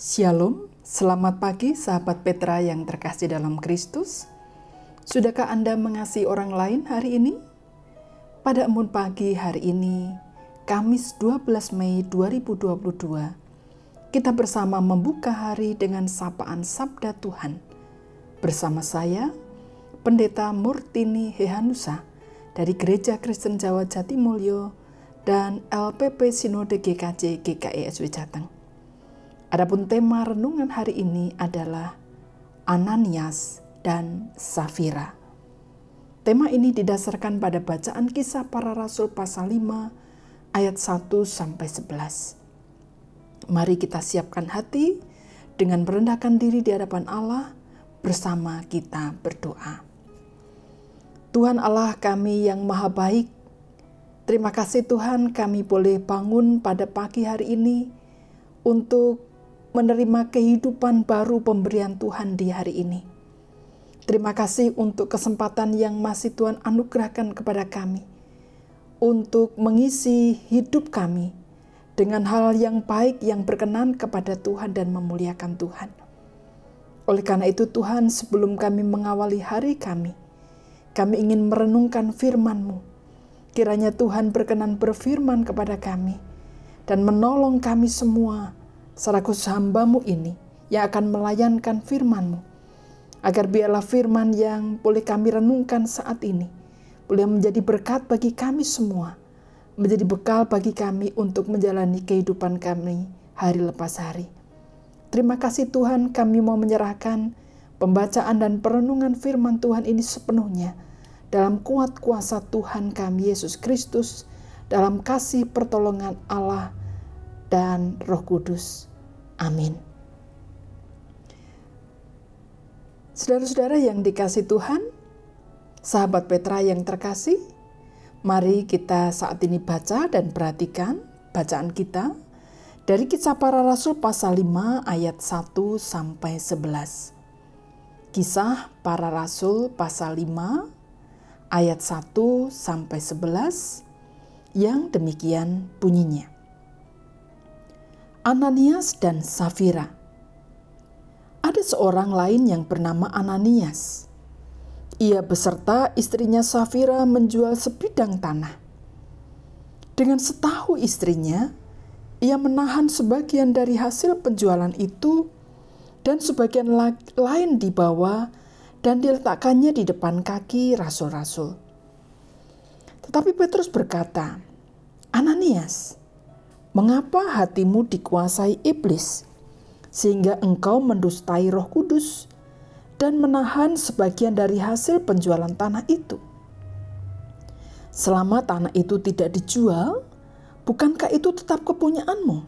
Shalom, selamat pagi sahabat Petra yang terkasih dalam Kristus. Sudahkah Anda mengasihi orang lain hari ini? Pada embun pagi hari ini, Kamis 12 Mei 2022, kita bersama membuka hari dengan sapaan Sabda Tuhan. Bersama saya, Pendeta Murtini Hehanusa dari Gereja Kristen Jawa Jatimulyo dan LPP Sinode GKJ GKI Jateng. Adapun tema renungan hari ini adalah Ananias dan Safira. Tema ini didasarkan pada bacaan kisah para rasul pasal 5 ayat 1 sampai 11. Mari kita siapkan hati dengan merendahkan diri di hadapan Allah bersama kita berdoa. Tuhan Allah kami yang maha baik, terima kasih Tuhan kami boleh bangun pada pagi hari ini untuk menerima kehidupan baru pemberian Tuhan di hari ini. Terima kasih untuk kesempatan yang masih Tuhan anugerahkan kepada kami untuk mengisi hidup kami dengan hal yang baik yang berkenan kepada Tuhan dan memuliakan Tuhan. Oleh karena itu Tuhan sebelum kami mengawali hari kami, kami ingin merenungkan firman-Mu. Kiranya Tuhan berkenan berfirman kepada kami dan menolong kami semua selaku hambamu ini yang akan melayankan firmanmu. Agar biarlah firman yang boleh kami renungkan saat ini, boleh menjadi berkat bagi kami semua, menjadi bekal bagi kami untuk menjalani kehidupan kami hari lepas hari. Terima kasih Tuhan kami mau menyerahkan pembacaan dan perenungan firman Tuhan ini sepenuhnya dalam kuat kuasa Tuhan kami Yesus Kristus, dalam kasih pertolongan Allah dan Roh Kudus. Amin. Saudara-saudara yang dikasih Tuhan, sahabat Petra yang terkasih, mari kita saat ini baca dan perhatikan bacaan kita dari kisah para rasul pasal 5 ayat 1 sampai 11. Kisah para rasul pasal 5 ayat 1 sampai 11 yang demikian bunyinya. Ananias dan Safira. Ada seorang lain yang bernama Ananias. Ia beserta istrinya Safira menjual sebidang tanah. Dengan setahu istrinya, ia menahan sebagian dari hasil penjualan itu dan sebagian lain dibawa dan diletakkannya di depan kaki rasul-rasul. Tetapi Petrus berkata, Ananias, Mengapa hatimu dikuasai iblis, sehingga engkau mendustai Roh Kudus dan menahan sebagian dari hasil penjualan tanah itu? Selama tanah itu tidak dijual, bukankah itu tetap kepunyaanmu?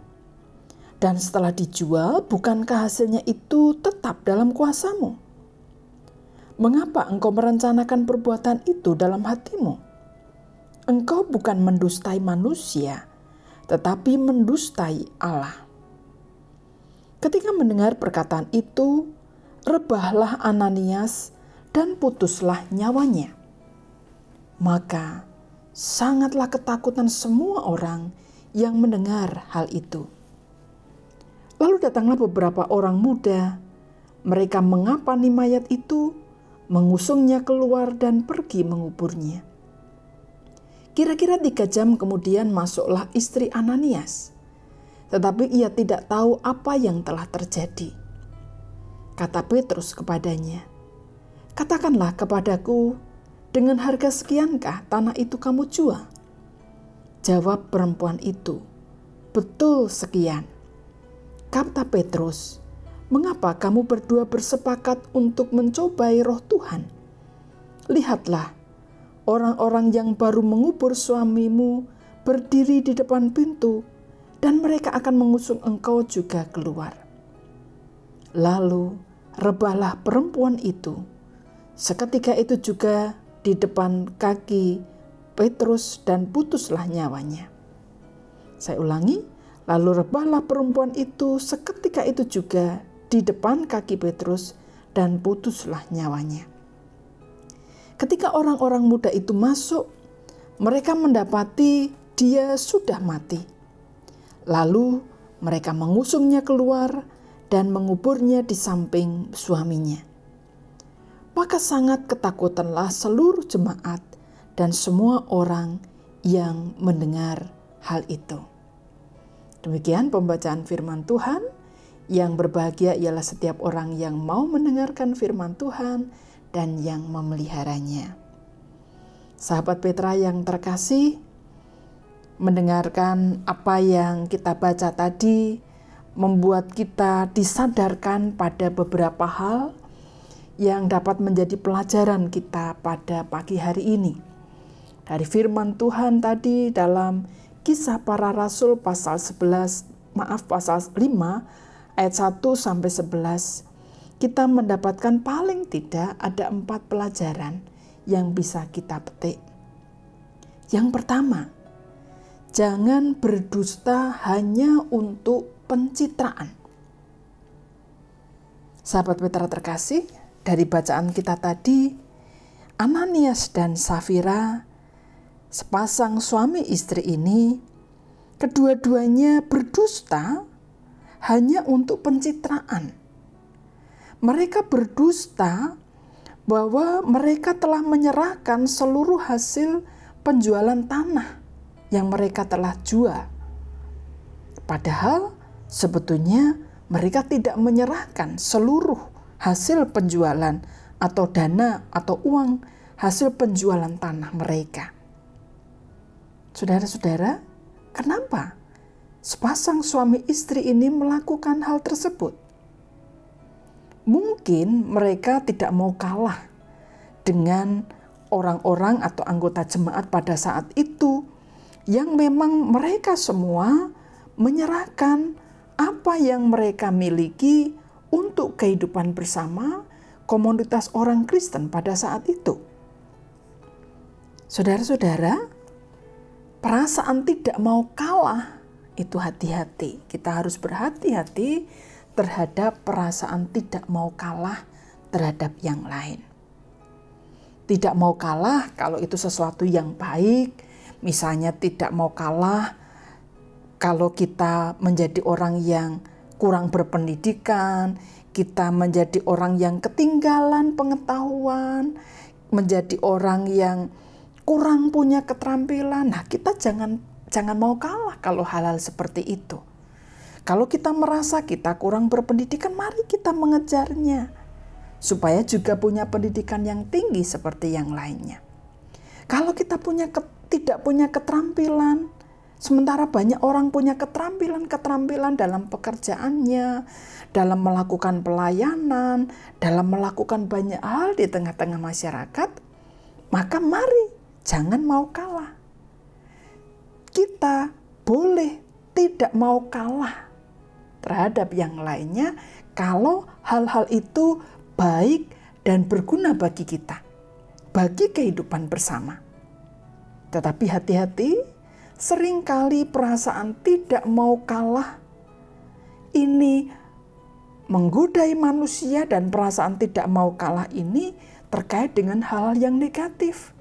Dan setelah dijual, bukankah hasilnya itu tetap dalam kuasamu? Mengapa engkau merencanakan perbuatan itu dalam hatimu? Engkau bukan mendustai manusia, tetapi mendustai Allah. Ketika mendengar perkataan itu, rebahlah Ananias dan putuslah nyawanya. Maka sangatlah ketakutan semua orang yang mendengar hal itu. Lalu datanglah beberapa orang muda, mereka mengapani mayat itu, mengusungnya keluar dan pergi menguburnya. Kira-kira tiga jam kemudian masuklah istri Ananias, tetapi ia tidak tahu apa yang telah terjadi. Kata Petrus kepadanya, "Katakanlah kepadaku, dengan harga sekiankah tanah itu kamu jual?" Jawab perempuan itu, "Betul sekian." Kata Petrus, "Mengapa kamu berdua bersepakat untuk mencobai roh Tuhan? Lihatlah, orang-orang yang baru mengubur suamimu berdiri di depan pintu, dan mereka akan mengusung engkau juga keluar. Lalu rebahlah perempuan itu. Seketika itu juga di depan kaki Petrus dan putuslah nyawanya. Saya ulangi, lalu rebahlah perempuan itu seketika itu juga di depan kaki Petrus dan putuslah nyawanya. Ketika orang-orang muda itu masuk, mereka mendapati dia sudah mati. Lalu mereka mengusungnya keluar dan menguburnya di samping suaminya. Maka sangat ketakutanlah seluruh jemaat dan semua orang yang mendengar hal itu. Demikian pembacaan firman Tuhan. Yang berbahagia ialah setiap orang yang mau mendengarkan firman Tuhan dan yang memeliharanya. Sahabat Petra yang terkasih, mendengarkan apa yang kita baca tadi membuat kita disadarkan pada beberapa hal yang dapat menjadi pelajaran kita pada pagi hari ini. Dari firman Tuhan tadi dalam kisah para rasul pasal 11, maaf pasal 5 ayat 1 sampai 11, kita mendapatkan paling tidak ada empat pelajaran yang bisa kita petik. Yang pertama, jangan berdusta hanya untuk pencitraan. Sahabat Petra terkasih, dari bacaan kita tadi, Ananias dan Safira, sepasang suami istri ini, kedua-duanya berdusta hanya untuk pencitraan. Mereka berdusta bahwa mereka telah menyerahkan seluruh hasil penjualan tanah yang mereka telah jual. Padahal Sebetulnya mereka tidak menyerahkan seluruh hasil penjualan atau dana atau uang hasil penjualan tanah mereka. Saudara-saudara, kenapa sepasang suami istri ini melakukan hal tersebut? Mungkin mereka tidak mau kalah dengan orang-orang atau anggota jemaat pada saat itu yang memang mereka semua menyerahkan apa yang mereka miliki untuk kehidupan bersama komunitas orang Kristen pada saat itu. Saudara-saudara, perasaan tidak mau kalah itu hati-hati. Kita harus berhati-hati terhadap perasaan tidak mau kalah terhadap yang lain. Tidak mau kalah kalau itu sesuatu yang baik, misalnya tidak mau kalah kalau kita menjadi orang yang kurang berpendidikan, kita menjadi orang yang ketinggalan pengetahuan, menjadi orang yang kurang punya keterampilan. Nah, kita jangan jangan mau kalah kalau hal-hal seperti itu. Kalau kita merasa kita kurang berpendidikan, mari kita mengejarnya supaya juga punya pendidikan yang tinggi seperti yang lainnya. Kalau kita punya tidak punya keterampilan, Sementara banyak orang punya keterampilan-keterampilan dalam pekerjaannya, dalam melakukan pelayanan, dalam melakukan banyak hal di tengah-tengah masyarakat, maka mari jangan mau kalah. Kita boleh tidak mau kalah terhadap yang lainnya kalau hal-hal itu baik dan berguna bagi kita, bagi kehidupan bersama. Tetapi hati-hati sering kali perasaan tidak mau kalah ini menggodai manusia dan perasaan tidak mau kalah ini terkait dengan hal yang negatif.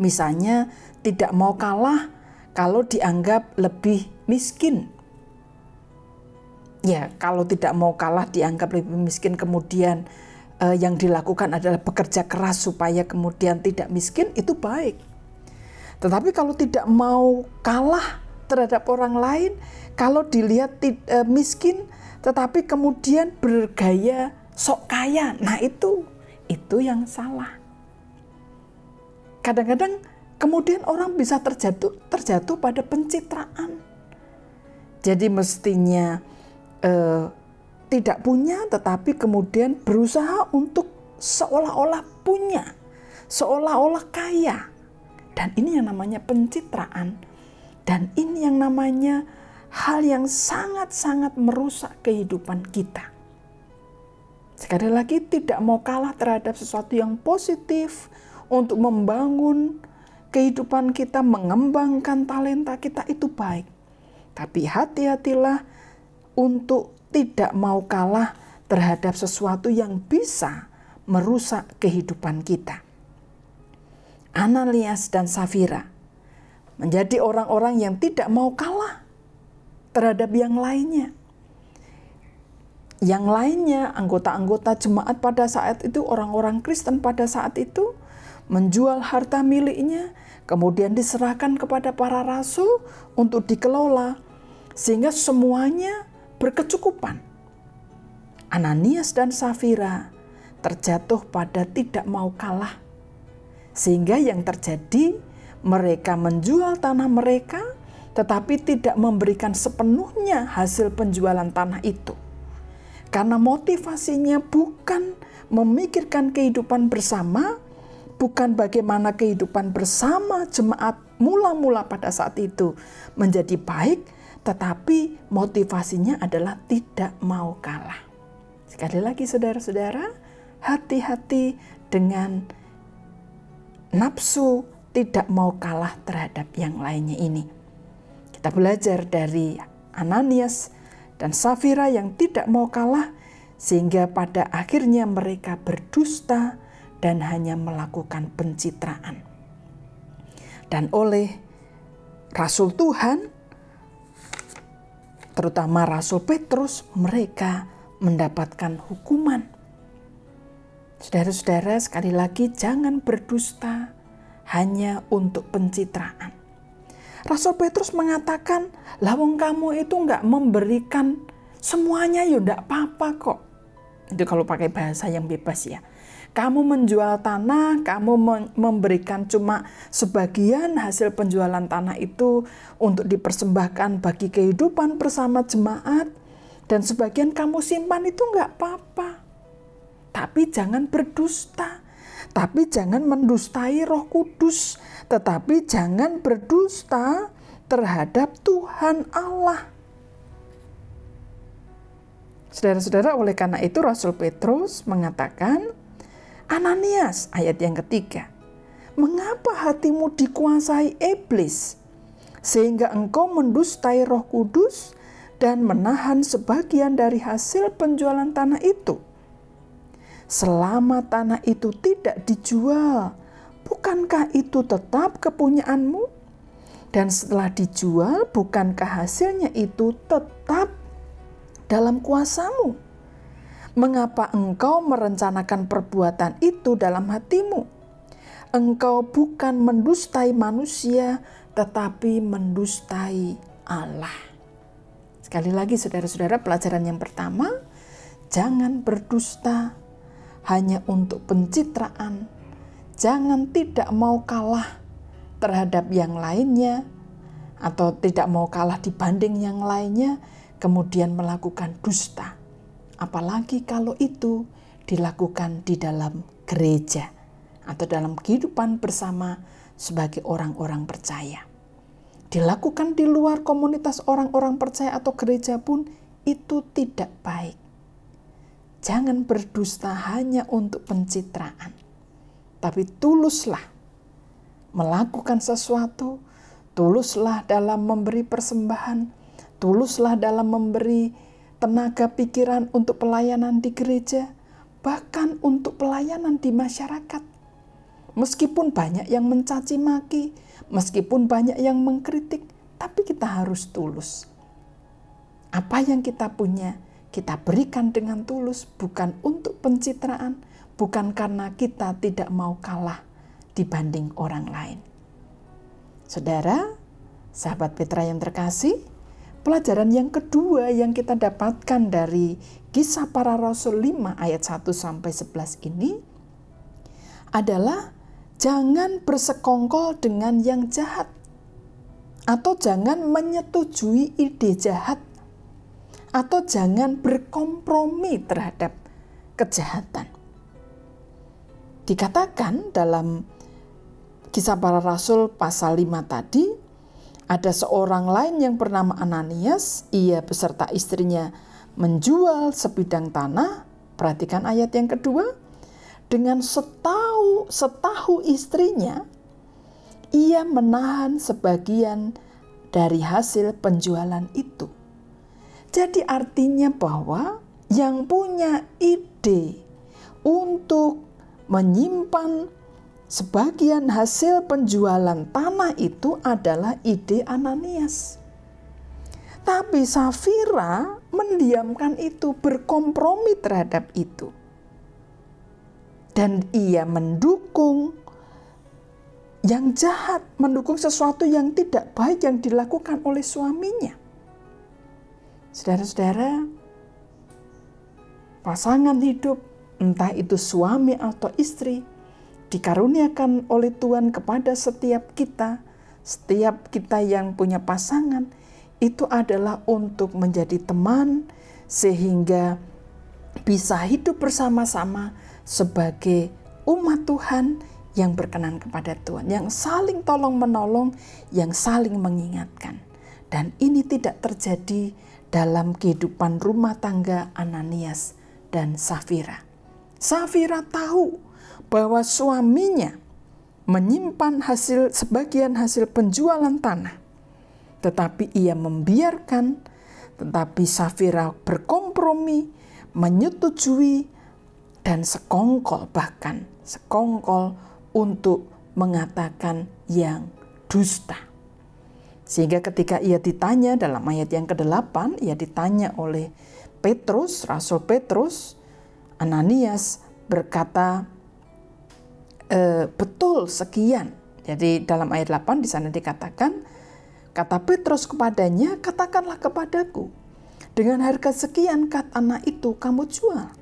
Misalnya tidak mau kalah kalau dianggap lebih miskin. Ya, kalau tidak mau kalah dianggap lebih miskin kemudian eh, yang dilakukan adalah bekerja keras supaya kemudian tidak miskin itu baik. Tetapi kalau tidak mau kalah terhadap orang lain, kalau dilihat e, miskin, tetapi kemudian bergaya sok kaya, nah itu itu yang salah. Kadang-kadang kemudian orang bisa terjatuh terjatuh pada pencitraan. Jadi mestinya eh, tidak punya, tetapi kemudian berusaha untuk seolah-olah punya, seolah-olah kaya. Dan ini yang namanya pencitraan. Dan ini yang namanya hal yang sangat-sangat merusak kehidupan kita. Sekali lagi tidak mau kalah terhadap sesuatu yang positif untuk membangun kehidupan kita, mengembangkan talenta kita itu baik. Tapi hati-hatilah untuk tidak mau kalah terhadap sesuatu yang bisa merusak kehidupan kita. Ananias dan Safira menjadi orang-orang yang tidak mau kalah terhadap yang lainnya. Yang lainnya, anggota-anggota jemaat pada saat itu, orang-orang Kristen pada saat itu, menjual harta miliknya, kemudian diserahkan kepada para rasul untuk dikelola, sehingga semuanya berkecukupan. Ananias dan Safira terjatuh pada tidak mau kalah, sehingga yang terjadi mereka menjual tanah mereka, tetapi tidak memberikan sepenuhnya hasil penjualan tanah itu karena motivasinya bukan memikirkan kehidupan bersama, bukan bagaimana kehidupan bersama jemaat mula-mula pada saat itu menjadi baik, tetapi motivasinya adalah tidak mau kalah. Sekali lagi saudara-saudara, hati-hati dengan nafsu tidak mau kalah terhadap yang lainnya ini. Kita belajar dari Ananias dan Safira yang tidak mau kalah, sehingga pada akhirnya mereka berdusta dan hanya melakukan pencitraan. Dan oleh Rasul Tuhan, terutama Rasul Petrus, mereka mendapatkan hukuman. Saudara-saudara, sekali lagi, jangan berdusta hanya untuk pencitraan. Rasul Petrus mengatakan, lawang kamu itu nggak memberikan semuanya ya nggak apa-apa kok. Itu kalau pakai bahasa yang bebas ya. Kamu menjual tanah, kamu memberikan cuma sebagian hasil penjualan tanah itu untuk dipersembahkan bagi kehidupan bersama jemaat, dan sebagian kamu simpan itu nggak apa-apa. Tapi jangan berdusta, tapi jangan mendustai Roh Kudus tetapi jangan berdusta terhadap Tuhan Allah. Saudara-saudara, oleh karena itu Rasul Petrus mengatakan, Ananias, ayat yang ketiga, mengapa hatimu dikuasai iblis, sehingga engkau mendustai roh kudus dan menahan sebagian dari hasil penjualan tanah itu? Selama tanah itu tidak dijual, bukankah itu tetap kepunyaanmu? Dan setelah dijual, bukankah hasilnya itu tetap dalam kuasamu? Mengapa engkau merencanakan perbuatan itu dalam hatimu? Engkau bukan mendustai manusia, tetapi mendustai Allah. Sekali lagi, saudara-saudara, pelajaran yang pertama: jangan berdusta hanya untuk pencitraan jangan tidak mau kalah terhadap yang lainnya atau tidak mau kalah dibanding yang lainnya, kemudian melakukan dusta. Apalagi kalau itu dilakukan di dalam gereja atau dalam kehidupan bersama sebagai orang-orang percaya. Dilakukan di luar komunitas orang-orang percaya atau gereja pun itu tidak baik. Jangan berdusta hanya untuk pencitraan tapi tuluslah melakukan sesuatu, tuluslah dalam memberi persembahan, tuluslah dalam memberi tenaga pikiran untuk pelayanan di gereja, bahkan untuk pelayanan di masyarakat. Meskipun banyak yang mencaci maki, meskipun banyak yang mengkritik, tapi kita harus tulus. Apa yang kita punya, kita berikan dengan tulus, bukan untuk pencitraan, bukan karena kita tidak mau kalah dibanding orang lain. Saudara, sahabat Petra yang terkasih, pelajaran yang kedua yang kita dapatkan dari kisah para rasul 5 ayat 1 sampai 11 ini adalah jangan bersekongkol dengan yang jahat atau jangan menyetujui ide jahat atau jangan berkompromi terhadap kejahatan. Dikatakan dalam kisah para rasul pasal 5 tadi, ada seorang lain yang bernama Ananias, ia beserta istrinya menjual sebidang tanah. Perhatikan ayat yang kedua. Dengan setahu, setahu istrinya, ia menahan sebagian dari hasil penjualan itu. Jadi artinya bahwa yang punya ide untuk menyimpan sebagian hasil penjualan tanah itu adalah ide Ananias. Tapi Safira mendiamkan itu, berkompromi terhadap itu. Dan ia mendukung yang jahat, mendukung sesuatu yang tidak baik yang dilakukan oleh suaminya. Saudara-saudara, pasangan hidup, entah itu suami atau istri, dikaruniakan oleh Tuhan kepada setiap kita, setiap kita yang punya pasangan, itu adalah untuk menjadi teman, sehingga bisa hidup bersama-sama sebagai umat Tuhan yang berkenan kepada Tuhan, yang saling tolong-menolong, yang saling mengingatkan. Dan ini tidak terjadi dalam kehidupan rumah tangga Ananias dan Safira. Safira tahu bahwa suaminya menyimpan hasil sebagian hasil penjualan tanah. Tetapi ia membiarkan, tetapi Safira berkompromi, menyetujui, dan sekongkol bahkan sekongkol untuk mengatakan yang dusta. Sehingga ketika ia ditanya dalam ayat yang ke-8, ia ditanya oleh Petrus, Rasul Petrus, Ananias berkata, e, betul sekian. Jadi dalam ayat 8 di sana dikatakan, kata Petrus kepadanya, katakanlah kepadaku, dengan harga sekian kat anak itu kamu jual.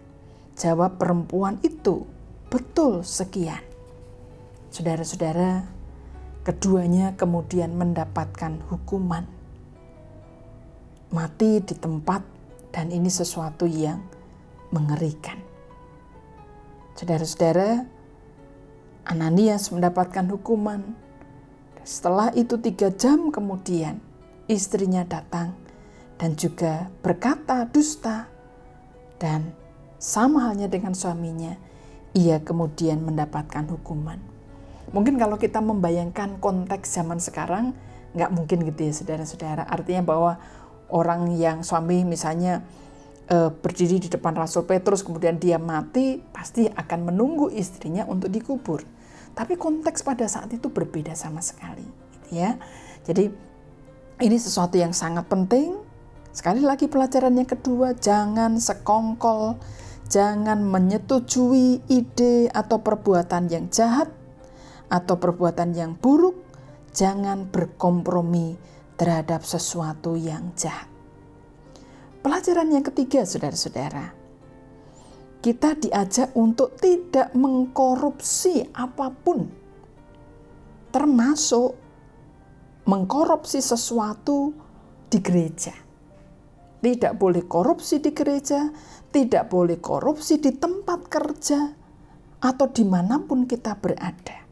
Jawab perempuan itu, betul sekian. Saudara-saudara, keduanya kemudian mendapatkan hukuman. Mati di tempat dan ini sesuatu yang mengerikan. Saudara-saudara, Ananias mendapatkan hukuman. Setelah itu tiga jam kemudian istrinya datang dan juga berkata dusta. Dan sama halnya dengan suaminya, ia kemudian mendapatkan hukuman. Mungkin kalau kita membayangkan konteks zaman sekarang, nggak mungkin gitu ya saudara-saudara. Artinya bahwa orang yang suami misalnya e, berdiri di depan Rasul Petrus kemudian dia mati, pasti akan menunggu istrinya untuk dikubur. Tapi konteks pada saat itu berbeda sama sekali, gitu ya. Jadi ini sesuatu yang sangat penting. Sekali lagi pelajaran yang kedua, jangan sekongkol, jangan menyetujui ide atau perbuatan yang jahat atau perbuatan yang buruk, jangan berkompromi terhadap sesuatu yang jahat. Pelajaran yang ketiga, saudara-saudara, kita diajak untuk tidak mengkorupsi apa pun, termasuk mengkorupsi sesuatu di gereja. Tidak boleh korupsi di gereja, tidak boleh korupsi di tempat kerja, atau di mana pun kita berada.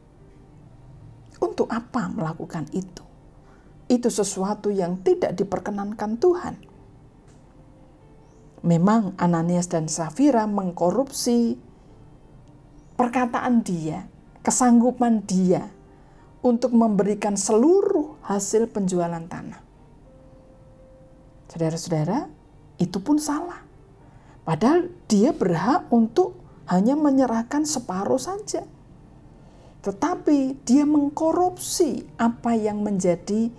Untuk apa melakukan itu? Itu sesuatu yang tidak diperkenankan Tuhan memang Ananias dan Safira mengkorupsi perkataan dia, kesanggupan dia untuk memberikan seluruh hasil penjualan tanah. Saudara-saudara, itu pun salah. Padahal dia berhak untuk hanya menyerahkan separuh saja. Tetapi dia mengkorupsi apa yang menjadi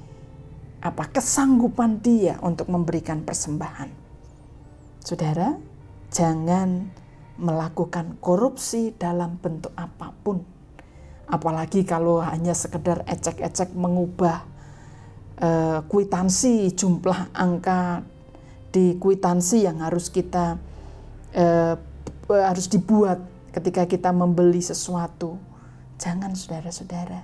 apa kesanggupan dia untuk memberikan persembahan. Saudara, jangan melakukan korupsi dalam bentuk apa pun. Apalagi kalau hanya sekedar ecek-ecek mengubah uh, kwitansi jumlah angka di kwitansi yang harus kita uh, harus dibuat ketika kita membeli sesuatu. Jangan saudara-saudara,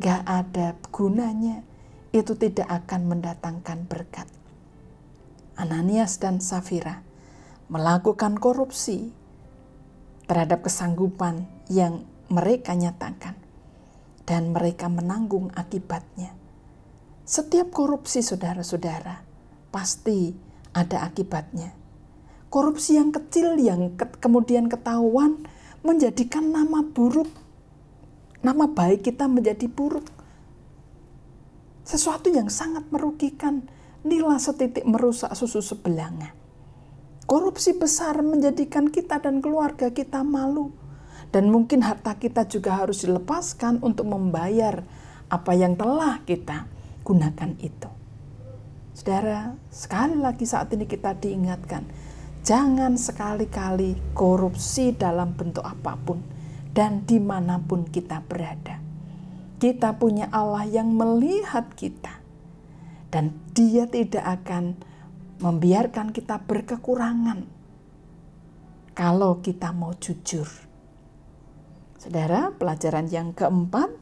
gak ada gunanya. Itu tidak akan mendatangkan berkat. Ananias dan Safira melakukan korupsi terhadap kesanggupan yang mereka nyatakan dan mereka menanggung akibatnya. Setiap korupsi saudara-saudara pasti ada akibatnya. Korupsi yang kecil yang ke kemudian ketahuan menjadikan nama buruk, nama baik kita menjadi buruk. Sesuatu yang sangat merugikan nila setitik merusak susu sebelanga. Korupsi besar menjadikan kita dan keluarga kita malu. Dan mungkin harta kita juga harus dilepaskan untuk membayar apa yang telah kita gunakan itu. Saudara, sekali lagi saat ini kita diingatkan, jangan sekali-kali korupsi dalam bentuk apa pun dan di mana pun kita berada. Kita punya Allah yang melihat kita dan dia tidak akan membiarkan kita berkekurangan kalau kita mau jujur. Saudara, pelajaran yang keempat,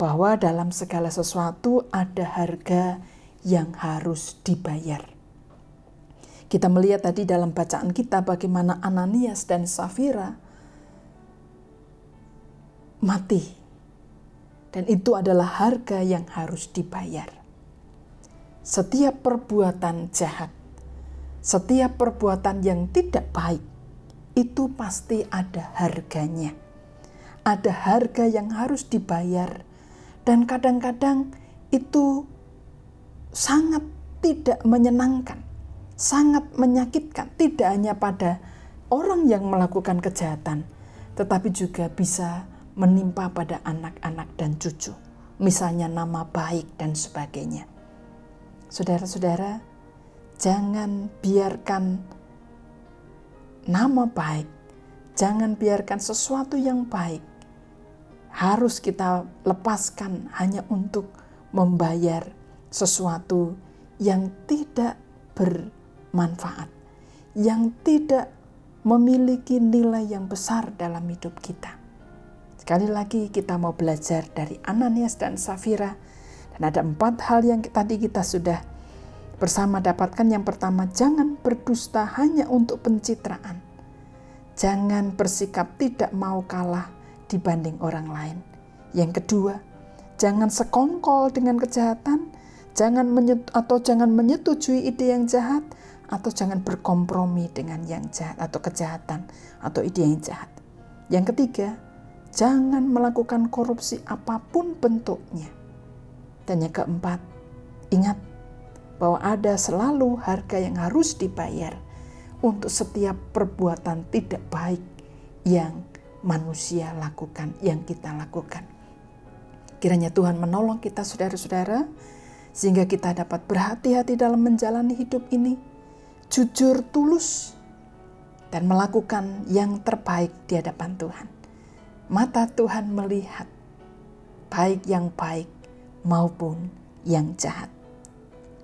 bahwa dalam segala sesuatu ada harga yang harus dibayar. Kita melihat tadi dalam bacaan kita bagaimana Ananias dan Safira mati. Dan itu adalah harga yang harus dibayar. Setiap perbuatan jahat, setiap perbuatan yang tidak baik, itu pasti ada harganya. Ada harga yang harus dibayar, dan kadang-kadang itu sangat tidak menyenangkan, sangat menyakitkan, tidak hanya pada orang yang melakukan kejahatan, tetapi juga bisa menimpa pada anak-anak dan cucu, misalnya nama baik dan sebagainya. Saudara-saudara, jangan biarkan nama baik, jangan biarkan sesuatu yang baik harus kita lepaskan hanya untuk membayar sesuatu yang tidak bermanfaat, yang tidak memiliki nilai yang besar dalam hidup kita. Sekali lagi kita mau belajar dari Ananias dan Safira dan ada empat hal yang tadi kita sudah bersama dapatkan. Yang pertama, jangan berdusta hanya untuk pencitraan. Jangan bersikap tidak mau kalah dibanding orang lain. Yang kedua, jangan sekongkol dengan kejahatan, jangan menyet, atau jangan menyetujui ide yang jahat atau jangan berkompromi dengan yang jahat atau kejahatan atau ide yang jahat. Yang ketiga, jangan melakukan korupsi apa pun bentuknya. Dan yang keempat, ingat bahwa ada selalu harga yang harus dibayar untuk setiap perbuatan tidak baik yang manusia lakukan, yang kita lakukan. Kiranya Tuhan menolong kita saudara-saudara sehingga kita dapat berhati-hati dalam menjalani hidup ini, jujur, tulus, dan melakukan yang terbaik di hadapan Tuhan. Mata Tuhan melihat baik yang baik maupun yang jahat.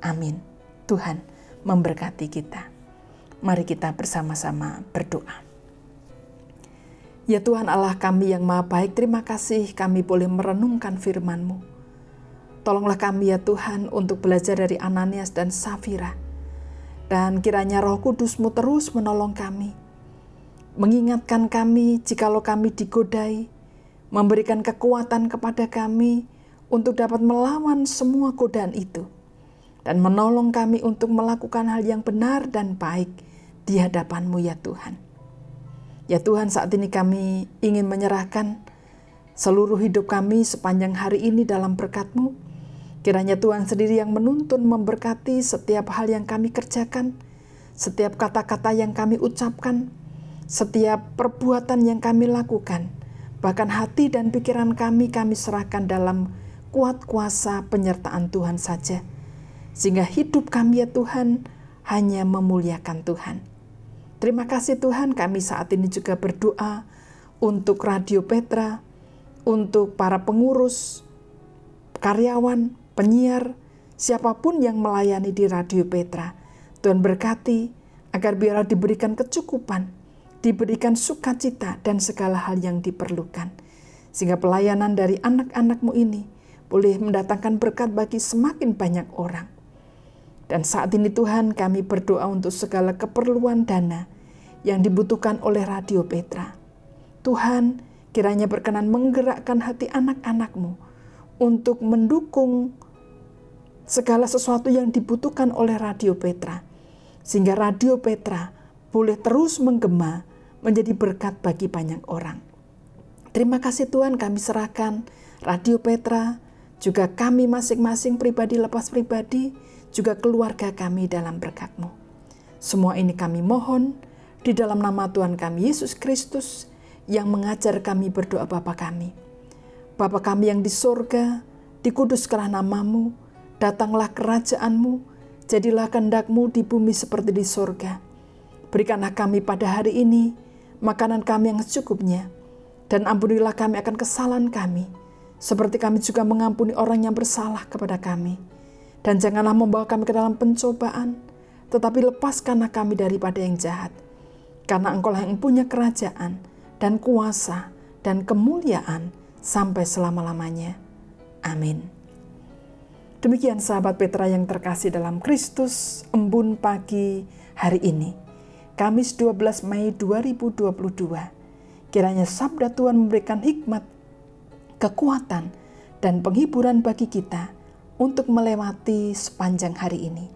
Amin. Tuhan memberkati kita. Mari kita bersama-sama berdoa. Ya Tuhan Allah kami yang maha baik, terima kasih kami boleh merenungkan firman-Mu. Tolonglah kami ya Tuhan untuk belajar dari Ananias dan Safira. Dan kiranya roh kudusmu terus menolong kami. Mengingatkan kami jikalau kami digodai. Memberikan kekuatan kepada kami untuk dapat melawan semua godaan itu. Dan menolong kami untuk melakukan hal yang benar dan baik di hadapanmu ya Tuhan. Ya Tuhan saat ini kami ingin menyerahkan seluruh hidup kami sepanjang hari ini dalam berkat-Mu Kiranya Tuhan sendiri yang menuntun memberkati setiap hal yang kami kerjakan, setiap kata-kata yang kami ucapkan, setiap perbuatan yang kami lakukan, bahkan hati dan pikiran kami kami serahkan dalam kuat kuasa penyertaan Tuhan saja. Sehingga hidup kami ya Tuhan hanya memuliakan Tuhan. Terima kasih Tuhan kami saat ini juga berdoa untuk Radio Petra, untuk para pengurus, karyawan, penyiar, siapa pun yang melayani di Radio Petra. Tuhan berkati agar biarlah diberikan kecukupan, diberikan sukacita dan segala hal yang diperlukan. Sehingga pelayanan dari anak-anakmu ini boleh mendatangkan berkat bagi semakin banyak orang. Dan saat ini Tuhan kami berdoa untuk segala keperluan dana yang dibutuhkan oleh Radio Petra. Tuhan kiranya berkenan menggerakkan hati anak-anakmu untuk mendukung segala sesuatu yang dibutuhkan oleh Radio Petra, sehingga Radio Petra boleh terus menggema menjadi berkat bagi banyak orang. Terima kasih Tuhan kami serahkan Radio Petra, juga kami masing-masing pribadi lepas pribadi, juga keluarga kami dalam berkat-Mu. Semua ini kami mohon di dalam nama Tuhan kami Yesus Kristus yang mengajar kami berdoa Bapa kami. Bapa kami yang di sorga, dikuduskanlah namamu, datanglah kerajaanmu, jadilah kehendakmu di bumi seperti di sorga. Berikanlah kami pada hari ini makanan kami yang secukupnya, dan ampunilah kami akan kesalahan kami, seperti kami juga mengampuni orang yang bersalah kepada kami. Dan janganlah membawa kami ke dalam pencobaan, tetapi lepaskanlah kami daripada yang jahat. Karena engkau yang punya kerajaan, dan kuasa, dan kemuliaan sampai selama-lamanya. Amin. Demikian sahabat Petra yang terkasih dalam Kristus, embun pagi hari ini. Kamis 12 Mei 2022. Kiranya sabda Tuhan memberikan hikmat, kekuatan, dan penghiburan bagi kita untuk melewati sepanjang hari ini.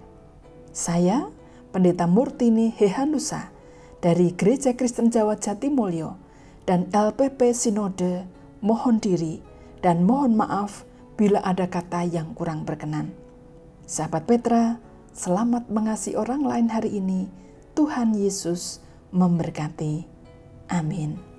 Saya, Pendeta Murtini Hehanusa dari Gereja Kristen Jawa Jatimulyo dan LPP Sinode mohon diri dan mohon maaf bila ada kata yang kurang berkenan. Sahabat Petra, selamat mengasihi orang lain hari ini. Tuhan Yesus memberkati. Amin.